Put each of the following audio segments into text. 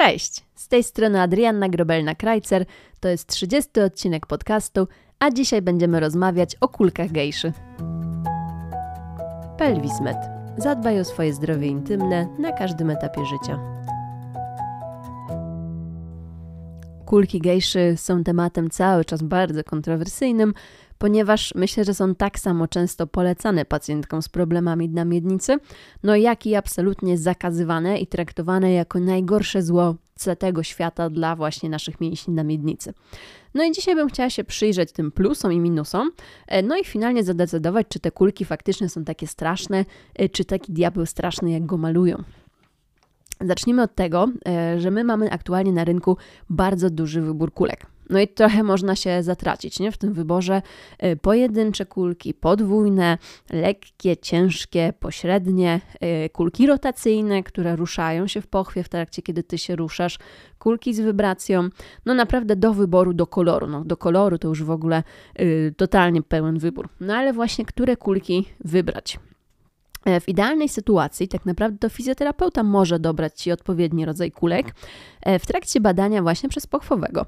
Cześć, z tej strony Adrianna Grobelna-Krajcer, to jest 30 odcinek podcastu, a dzisiaj będziemy rozmawiać o kulkach gejszy. Pelwismed. Zadbaj o swoje zdrowie intymne na każdym etapie życia. Kulki gejszy są tematem cały czas bardzo kontrowersyjnym, ponieważ myślę, że są tak samo często polecane pacjentkom z problemami na miednicy, no jak i absolutnie zakazywane i traktowane jako najgorsze zło tego świata dla właśnie naszych mięśni na miednicy. No i dzisiaj bym chciała się przyjrzeć tym plusom i minusom, e, no i finalnie zadecydować, czy te kulki faktycznie są takie straszne, e, czy taki diabeł straszny, jak go malują. Zacznijmy od tego, e, że my mamy aktualnie na rynku bardzo duży wybór kulek. No i trochę można się zatracić nie? w tym wyborze. Y, pojedyncze kulki, podwójne, lekkie, ciężkie, pośrednie, y, kulki rotacyjne, które ruszają się w pochwie w trakcie, kiedy ty się ruszasz, kulki z wibracją. No naprawdę do wyboru, do koloru. No, do koloru to już w ogóle y, totalnie pełen wybór. No ale właśnie, które kulki wybrać? E, w idealnej sytuacji, tak naprawdę, to fizjoterapeuta może dobrać Ci odpowiedni rodzaj kulek w trakcie badania właśnie przez pochwowego.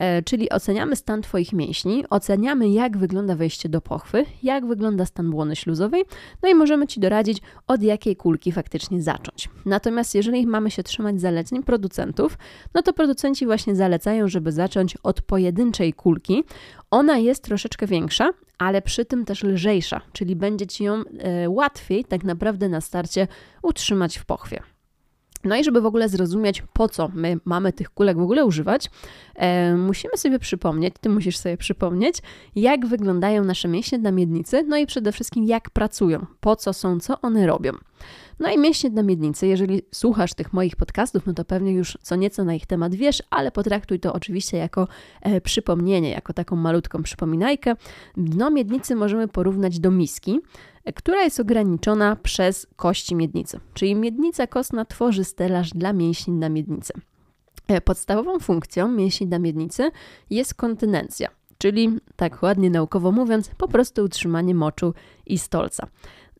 E, czyli oceniamy stan Twoich mięśni, oceniamy jak wygląda wejście do pochwy, jak wygląda stan błony śluzowej, no i możemy Ci doradzić, od jakiej kulki faktycznie zacząć. Natomiast jeżeli mamy się trzymać zaleceń producentów, no to producenci właśnie zalecają, żeby zacząć od pojedynczej kulki. Ona jest troszeczkę większa, ale przy tym też lżejsza, czyli będzie Ci ją e, łatwiej tak naprawdę na starcie utrzymać w pochwie. No i żeby w ogóle zrozumieć, po co my mamy tych kulek w ogóle używać, e, musimy sobie przypomnieć, ty musisz sobie przypomnieć, jak wyglądają nasze mięśnie na miednicy, no i przede wszystkim jak pracują, po co są, co one robią. No i mięśnie na miednicy, jeżeli słuchasz tych moich podcastów, no to pewnie już co nieco na ich temat wiesz, ale potraktuj to oczywiście jako e, przypomnienie, jako taką malutką przypominajkę. Dno miednicy możemy porównać do miski, e, która jest ograniczona przez kości miednicy. Czyli miednica kostna tworzy stelaż dla mięśni na miednicy. E, podstawową funkcją mięśni na miednicy jest kontynencja, czyli tak ładnie naukowo mówiąc, po prostu utrzymanie moczu i stolca.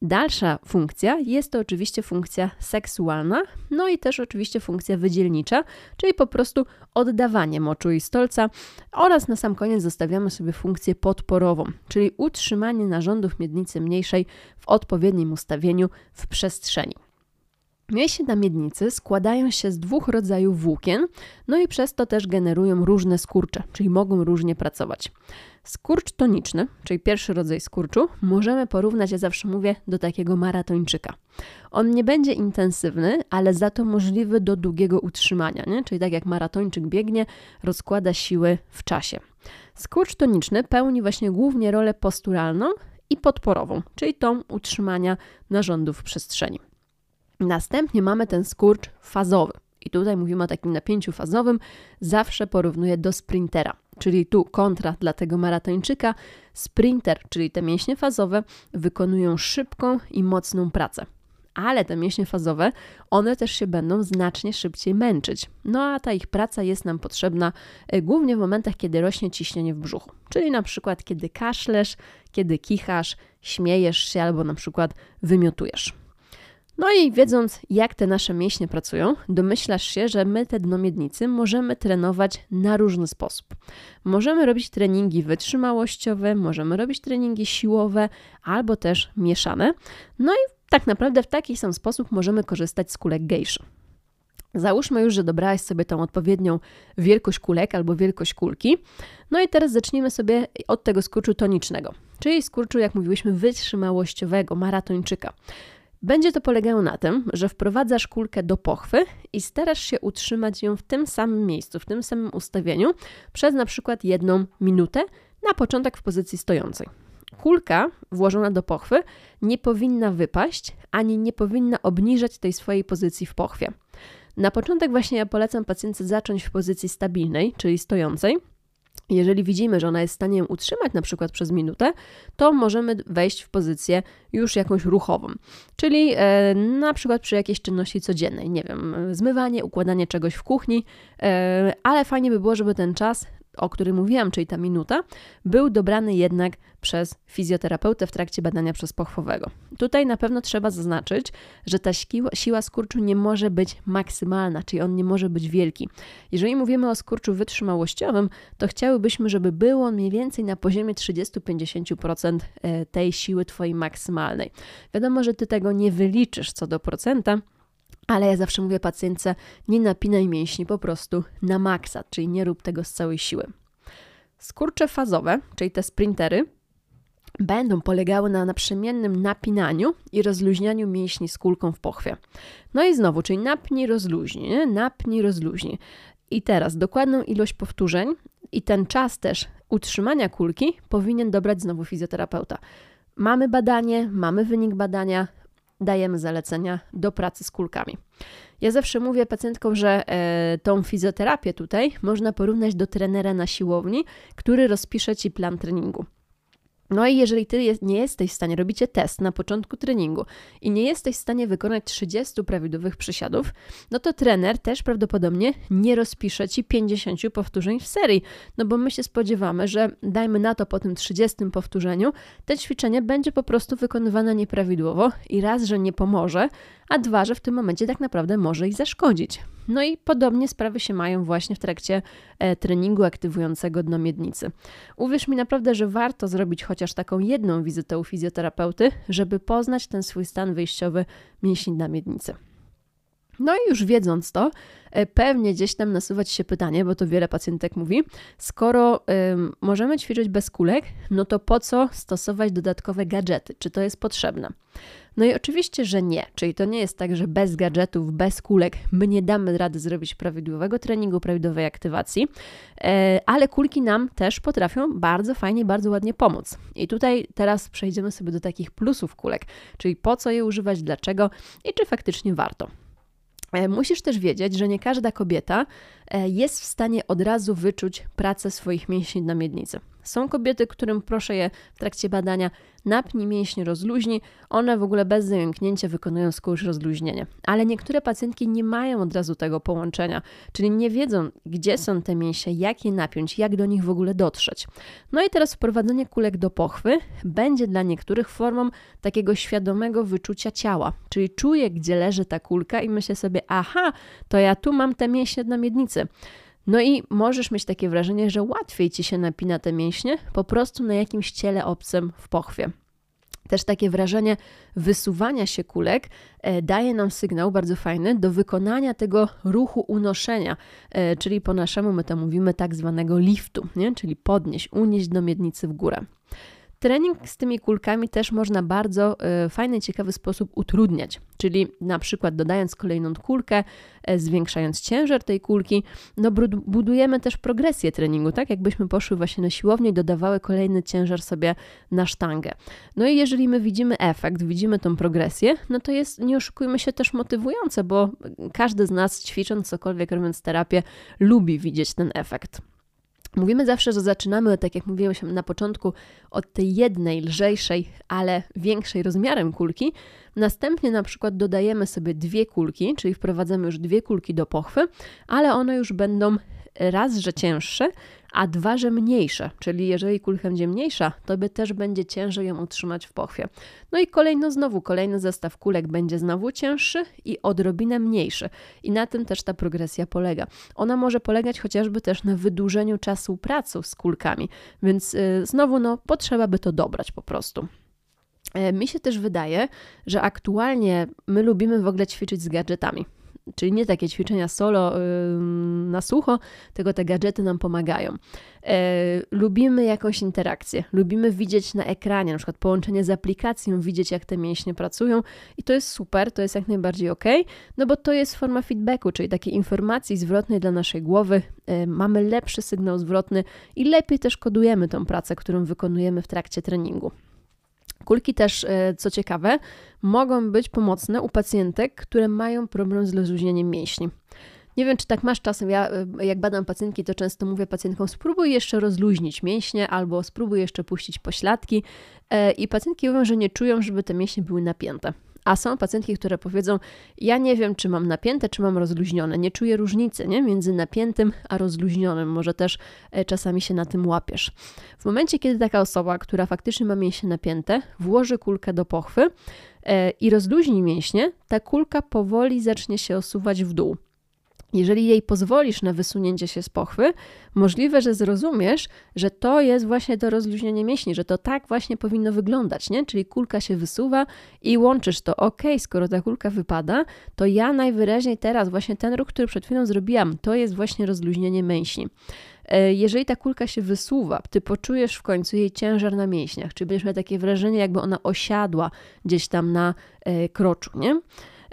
Dalsza funkcja jest to oczywiście funkcja seksualna, no i też oczywiście funkcja wydzielnicza, czyli po prostu oddawanie moczu i stolca oraz na sam koniec zostawiamy sobie funkcję podporową, czyli utrzymanie narządów miednicy mniejszej w odpowiednim ustawieniu w przestrzeni. Mięśnie na miednicy składają się z dwóch rodzajów włókien, no i przez to też generują różne skurcze, czyli mogą różnie pracować. Skurcz toniczny, czyli pierwszy rodzaj skurczu, możemy porównać, ja zawsze mówię, do takiego maratończyka. On nie będzie intensywny, ale za to możliwy do długiego utrzymania, nie? czyli tak jak maratończyk biegnie, rozkłada siły w czasie. Skurcz toniczny pełni właśnie głównie rolę posturalną i podporową, czyli tą utrzymania narządów w przestrzeni. Następnie mamy ten skurcz fazowy. I tutaj mówimy o takim napięciu fazowym, zawsze porównuję do sprintera. Czyli tu kontra dla tego maratończyka. Sprinter, czyli te mięśnie fazowe, wykonują szybką i mocną pracę. Ale te mięśnie fazowe, one też się będą znacznie szybciej męczyć. No a ta ich praca jest nam potrzebna e, głównie w momentach, kiedy rośnie ciśnienie w brzuchu. Czyli na przykład kiedy kaszlesz, kiedy kichasz, śmiejesz się albo na przykład wymiotujesz. No i wiedząc, jak te nasze mięśnie pracują, domyślasz się, że my te dnomiednicy możemy trenować na różny sposób. Możemy robić treningi wytrzymałościowe, możemy robić treningi siłowe albo też mieszane. No i tak naprawdę w taki sam sposób możemy korzystać z kulek gejszy. Załóżmy już, że dobrałaś sobie tą odpowiednią wielkość kulek albo wielkość kulki. No i teraz zacznijmy sobie od tego skurczu tonicznego, czyli skurczu, jak mówiłyśmy, wytrzymałościowego, maratończyka. Będzie to polegało na tym, że wprowadzasz kulkę do pochwy i starasz się utrzymać ją w tym samym miejscu, w tym samym ustawieniu przez na przykład jedną minutę, na początek w pozycji stojącej. Kulka włożona do pochwy nie powinna wypaść, ani nie powinna obniżać tej swojej pozycji w pochwie. Na początek właśnie ja polecam pacjentce zacząć w pozycji stabilnej, czyli stojącej, jeżeli widzimy, że ona jest w stanie ją utrzymać na przykład przez minutę, to możemy wejść w pozycję już jakąś ruchową. Czyli e, na przykład przy jakiejś czynności codziennej, nie wiem, zmywanie, układanie czegoś w kuchni, e, ale fajnie by było, żeby ten czas o którym mówiłam, czyli ta minuta, był dobrany jednak przez fizjoterapeutę w trakcie badania przezpochwowego. Tutaj na pewno trzeba zaznaczyć, że ta siła, siła skurczu nie może być maksymalna, czyli on nie może być wielki. Jeżeli mówimy o skurczu wytrzymałościowym, to chciałybyśmy, żeby był on mniej więcej na poziomie 30-50% e, tej siły Twojej maksymalnej. Wiadomo, że Ty tego nie wyliczysz co do procenta, ale ja zawsze mówię pacjentce, nie napinaj mięśni po prostu na maksa, czyli nie rób tego z całej siły. Skurcze fazowe, czyli te sprintery, będą polegały na naprzemiennym napinaniu i rozluźnianiu mięśni z kulką w pochwie. No i znowu, czyli napnij, rozluźnij, napnij, rozluźnij. I teraz dokładną ilość powtórzeń i ten czas też utrzymania kulki powinien dobrać znowu fizjoterapeuta. Mamy badanie, mamy wynik badania, dajemy zalecenia do pracy z kulkami. Ja zawsze mówię pacjentkom, że e, tą fizjoterapię tutaj można porównać do trenera na siłowni, który rozpisze ci plan treningu. No i jeżeli ty nie jesteś w stanie, robicie test na początku treningu i nie jesteś w stanie wykonać 30 prawidłowych przysiadów, no to trener też prawdopodobnie nie rozpisze ci 50 powtórzeń w serii, no bo my się spodziewamy, że dajmy na to po tym 30 powtórzeniu, te ćwiczenie będzie po prostu wykonywane nieprawidłowo i raz, że nie pomoże, a dwa, że w tym momencie tak naprawdę może i zaszkodzić. No i podobnie sprawy się mają właśnie w trakcie e, treningu aktywującego dno miednicy. Uwierz mi naprawdę, że warto zrobić chociaż taką jedną wizytę u fizjoterapeuty, żeby poznać ten swój stan wyjściowy mięśni dna miednicy. No i już wiedząc to, e, pewnie gdzieś tam nasuwać się pytanie, bo to wiele pacjentek mówi, skoro możemy ćwiczyć bez kulek, no to po co stosować dodatkowe gadżety? Czy to jest potrzebne? No i oczywiście, że nie. Czyli to nie jest tak, że bez gadżetów, bez kulek my nie damy rady zrobić prawidłowego treningu, prawidłowej aktywacji, e, ale kulki nam też potrafią bardzo fajnie, bardzo ładnie pomóc. I tutaj teraz przejdziemy sobie do takich plusów kulek, czyli po co je używać, dlaczego i czy faktycznie warto. E, musisz też wiedzieć, że nie każda kobieta e, jest w stanie od razu wyczuć pracę swoich mięśni na miednicy. Są kobiety, którym proszę je w trakcie badania napnij mięśnie, rozluźni, one w ogóle bez zająknięcia wykonują skurcz rozluźnienie. Ale niektóre pacjentki nie mają od razu tego połączenia, czyli nie wiedzą, gdzie są te mięśnie, jak je napiąć, jak do nich w ogóle dotrzeć. No i teraz wprowadzenie kulek do pochwy będzie dla niektórych formą takiego świadomego wyczucia ciała, czyli czuję, gdzie leży ta kulka i myślę sobie, aha, to ja tu mam te mięśnie na miednicy. No i możesz mieć takie wrażenie, że łatwiej ci się napina te mięśnie po prostu na jakimś ciele obcym w pochwie. Też takie wrażenie wysuwania się kulek e, daje nam sygnał bardzo fajny do wykonania tego ruchu unoszenia, e, czyli po naszemu my to mówimy tak zwanego liftu, nie? czyli podnieść, unieść do miednicy w górę. Trening z tymi kulkami też można bardzo e, fajny, ciekawy sposób utrudniać, czyli na przykład dodając kolejną kulkę, e, zwiększając ciężar tej kulki, no budujemy też progresję treningu, tak jakbyśmy poszły właśnie na siłownię i dodawały kolejny ciężar sobie na sztangę. No i jeżeli my widzimy efekt, widzimy tą progresję, no to jest, nie oszukujmy się, też motywujące, bo każdy z nas ćwicząc cokolwiek, robiąc terapię, lubi widzieć ten efekt. Mówimy zawsze, że zaczynamy, tak jak mówiłem na początku, od tej jednej lżejszej, ale większej rozmiarem kulki. Następnie na przykład dodajemy sobie dwie kulki, czyli wprowadzamy już dwie kulki do pochwy, ale one już będą raz, że cięższe, a dwa, że mniejsze, czyli jeżeli kulka będzie mniejsza, to by też będzie ciężej ją utrzymać w pochwie. No i kolejno znowu, kolejny zestaw kulek będzie znowu cięższy i odrobinę mniejszy. I na tym też ta progresja polega. Ona może polegać chociażby też na wydłużeniu czasu pracy z kulkami, więc yy, znowu no, potrzeba by to dobrać po prostu. E, mi się też wydaje, że aktualnie my lubimy w ogóle ćwiczyć z gadżetami. Czyli nie takie ćwiczenia solo na sucho, tylko te gadżety nam pomagają. E, lubimy jakąś interakcję, lubimy widzieć na ekranie, na przykład połączenie z aplikacją, widzieć jak te mięśnie pracują i to jest super, to jest jak najbardziej ok, no bo to jest forma feedbacku, czyli takiej informacji zwrotnej dla naszej głowy. E, mamy lepszy sygnał zwrotny i lepiej też kodujemy tą pracę, którą wykonujemy w trakcie treningu. Kulki też, e, co ciekawe, mogą być pomocne u pacjentek, które mają problem z rozluźnieniem mięśni. Nie wiem, czy tak masz czasem. Ja, e, jak badam pacjentki, to często mówię pacjentkom: spróbuj jeszcze rozluźnić mięśnie, albo spróbuj jeszcze puścić pośladki. E, I pacjentki mówią, że nie czują, żeby te mięśnie były napięte. A są pacjentki, które powiedzą: Ja nie wiem, czy mam napięte, czy mam rozluźnione. Nie czuję różnicy nie? między napiętym a rozluźnionym. Może też e, czasami się na tym łapiesz. W momencie, kiedy taka osoba, która faktycznie ma mięśnie napięte, włoży kulkę do pochwy e, i rozluźni mięśnie, ta kulka powoli zacznie się osuwać w dół. Jeżeli jej pozwolisz na wysunięcie się z pochwy, możliwe, że zrozumiesz, że to jest właśnie to rozluźnienie mięśni, że to tak właśnie powinno wyglądać, nie? Czyli kulka się wysuwa i łączysz to. Ok, skoro ta kulka wypada, to ja najwyraźniej teraz właśnie ten ruch, który przed chwilą zrobiłam, to jest właśnie rozluźnienie mięśni. E, jeżeli ta kulka się wysuwa, ty poczujesz w końcu jej ciężar na mięśniach, czy będziesz miał takie wrażenie, jakby ona osiadła gdzieś tam na e, kroczu, nie?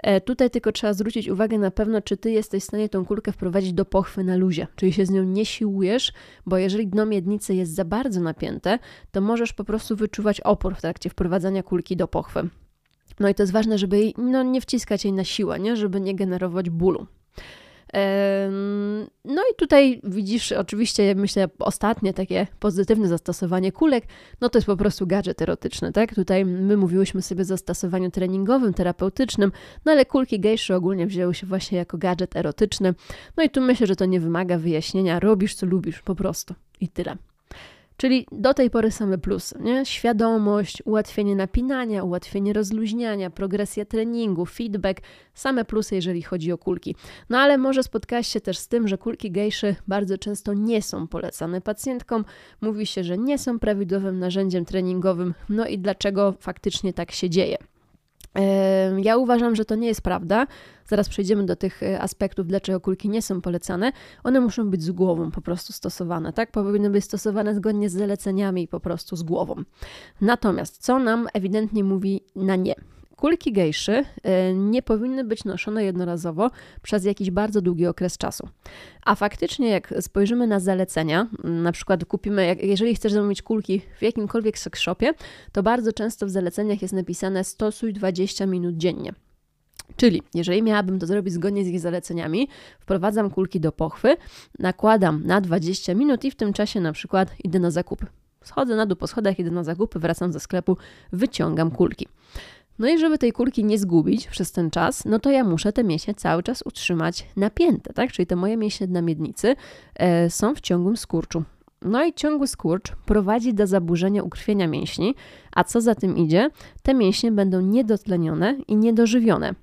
E, tutaj tylko trzeba zwrócić uwagę na pewno, czy ty jesteś w stanie tą kulkę wprowadzić do pochwy na luzie, czyli się z nią nie siłujesz, bo jeżeli dno miednicy jest za bardzo napięte, to możesz po prostu wyczuwać opór w trakcie wprowadzania kulki do pochwy. No i to jest ważne, żeby jej, no, nie wciskać jej na siłę, nie? żeby nie generować bólu. No i tutaj widzisz oczywiście, myślę, ostatnie takie pozytywne zastosowanie kulek, no to jest po prostu gadżet erotyczny, tak? Tutaj my mówiłyśmy sobie o zastosowaniu treningowym, terapeutycznym, no ale kulki gejszy ogólnie wzięły się właśnie jako gadżet erotyczny. No i tu myślę, że to nie wymaga wyjaśnienia, robisz co lubisz po prostu i tyle. Czyli do tej pory same plusy, nie? Świadomość, ułatwienie napinania, ułatwienie rozluźniania, progresja treningu, feedback, same plusy, jeżeli chodzi o kulki. No ale może spotkałaś się też z tym, że kulki gejszy bardzo często nie są polecane pacjentkom. Mówi się, że nie są prawidłowym narzędziem treningowym. No i dlaczego faktycznie tak się dzieje? Ja uważam, że to nie jest prawda. Zaraz przejdziemy do tych e, aspektów, dlaczego kulki nie są polecane. One muszą być z głową po prostu stosowane, tak? Powinny być stosowane zgodnie z zaleceniami po prostu z głową. Natomiast co nam ewidentnie mówi na nie? Kulki gejszy e, nie powinny być noszone jednorazowo przez jakiś bardzo długi okres czasu. A faktycznie, jak spojrzymy na zalecenia, na przykład kupimy, jeżeli chcesz zamówić kulki w jakimkolwiek sex shopie, to bardzo często w zaleceniach jest napisane stosuj 20 minut dziennie. Czyli, jeżeli miałabym to zrobić zgodnie z ich zaleceniami, wprowadzam kulki do pochwy, nakładam na 20 minut i w tym czasie na przykład idę na zakupy. Schodzę na dół po schodach, idę na zakupy, wracam ze sklepu, wyciągam kulki. No i żeby tej kulki nie zgubić przez ten czas, no to ja muszę te mięśnie cały czas utrzymać napięte, tak? Czyli te moje mięśnie na miednicy e, są w ciągłym skurczu. No i ciągły skurcz prowadzi do zaburzenia ukrwienia mięśni, a co za tym idzie, te mięśnie będą niedotlenione i niedożywione.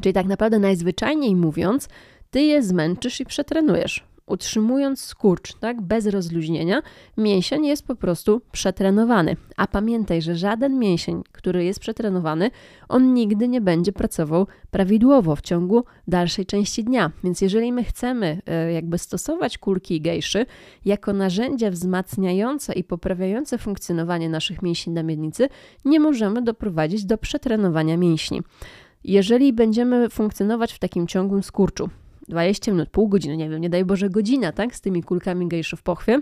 Czyli tak naprawdę najzwyczajniej mówiąc, ty je zmęczysz i przetrenujesz utrzymując skurcz, tak, bez rozluźnienia, mięsień jest po prostu przetrenowany. A pamiętaj, że żaden mięsień, który jest przetrenowany, on nigdy nie będzie pracował prawidłowo w ciągu dalszej części dnia. Więc jeżeli my chcemy e, jakby stosować kulki gejszy jako narzędzia wzmacniające i poprawiające funkcjonowanie naszych mięśni na miednicy, nie możemy doprowadzić do przetrenowania mięśni. Jeżeli będziemy funkcjonować w takim ciągłym skurczu, 20 minut, pół godziny, nie wiem, nie daj Boże godzina, tak, z tymi kulkami gejszy w pochwie,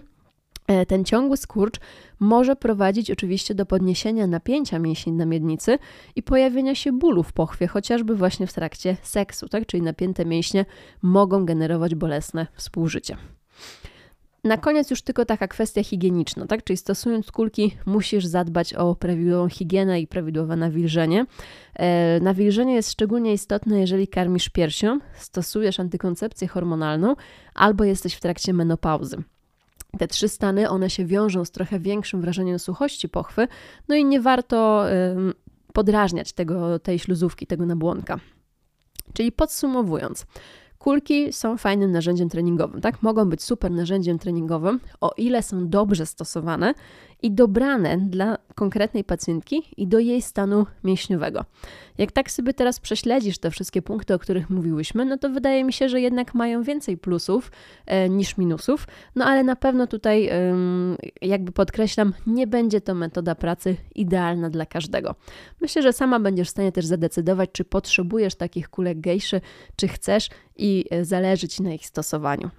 e, ten ciągły skurcz może prowadzić oczywiście do podniesienia napięcia mięśni na miednicy i pojawienia się bólu w pochwie, chociażby właśnie w trakcie seksu, tak? Czyli napięte mięśnie mogą generować bolesne współżycie. Na koniec już tylko taka kwestia higieniczna, tak? Czyli stosując kulki musisz zadbać o prawidłową higienę i prawidłowe nawilżenie. E, nawilżenie jest szczególnie istotne, jeżeli karmisz piersią, stosujesz antykoncepcję hormonalną albo jesteś w trakcie menopauzy. Te trzy stany, one się wiążą z trochę większym wrażeniem suchości pochwy, no i nie warto podrażniać tego, tej śluzówki, tego nabłonka. Czyli podsumowując, Kulki są fajnym narzędziem treningowym, tak? Mogą być super narzędziem treningowym, o ile są dobrze stosowane i dobrane dla konkretnej pacjentki i do jej stanu mięśniowego. Jak tak sobie teraz prześledzisz te wszystkie punkty, o których mówiłyśmy, no to wydaje mi się, że jednak mają więcej plusów e, niż minusów, no ale na pewno tutaj, e, jakby podkreślam, nie będzie to metoda pracy idealna dla każdego. Myślę, że sama będziesz w stanie też zadecydować, czy potrzebujesz takich kulek gejszy, czy chcesz i e, zależy Ci na ich stosowaniu.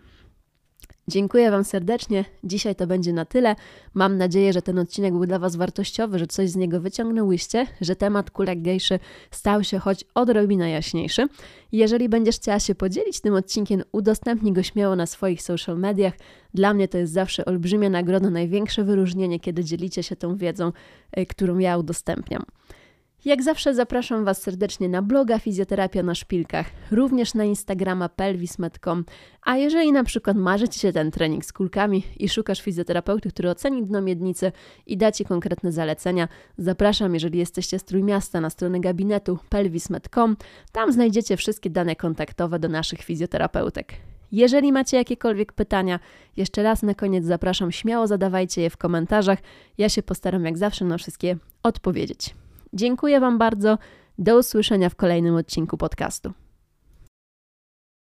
Dziękuję Wam serdecznie. Dzisiaj to będzie na tyle. Mam nadzieję, że ten odcinek był dla Was wartościowy, że coś z niego wyciągnęłyście, że temat kulek gejszy stał się choć odrobinę jaśniejszy. Jeżeli będziesz chciała się podzielić tym odcinkiem, udostępnij go śmiało na swoich social mediach. Dla mnie to jest zawsze olbrzymia nagroda, największe wyróżnienie, kiedy dzielicie się tą wiedzą, y, którą ja udostępniam. Jak zawsze zapraszam Was serdecznie na bloga Fizjoterapia na Szpilkach, również na Instagrama pelvis.com. A jeżeli na przykład marzy Ci się ten trening z kulkami i szukasz fizjoterapeuty, który oceni dno miednicy i da Ci konkretne zalecenia, zapraszam, jeżeli jesteście z Trójmiasta, na stronę gabinetu pelvis.com. Tam znajdziecie wszystkie dane kontaktowe do naszych fizjoterapeutek. Jeżeli macie jakiekolwiek pytania, jeszcze raz na koniec zapraszam, śmiało zadawajcie je w komentarzach. Ja się postaram jak zawsze na wszystkie odpowiedzieć. Dziękuję Wam bardzo. Do usłyszenia w kolejnym odcinku podcastu.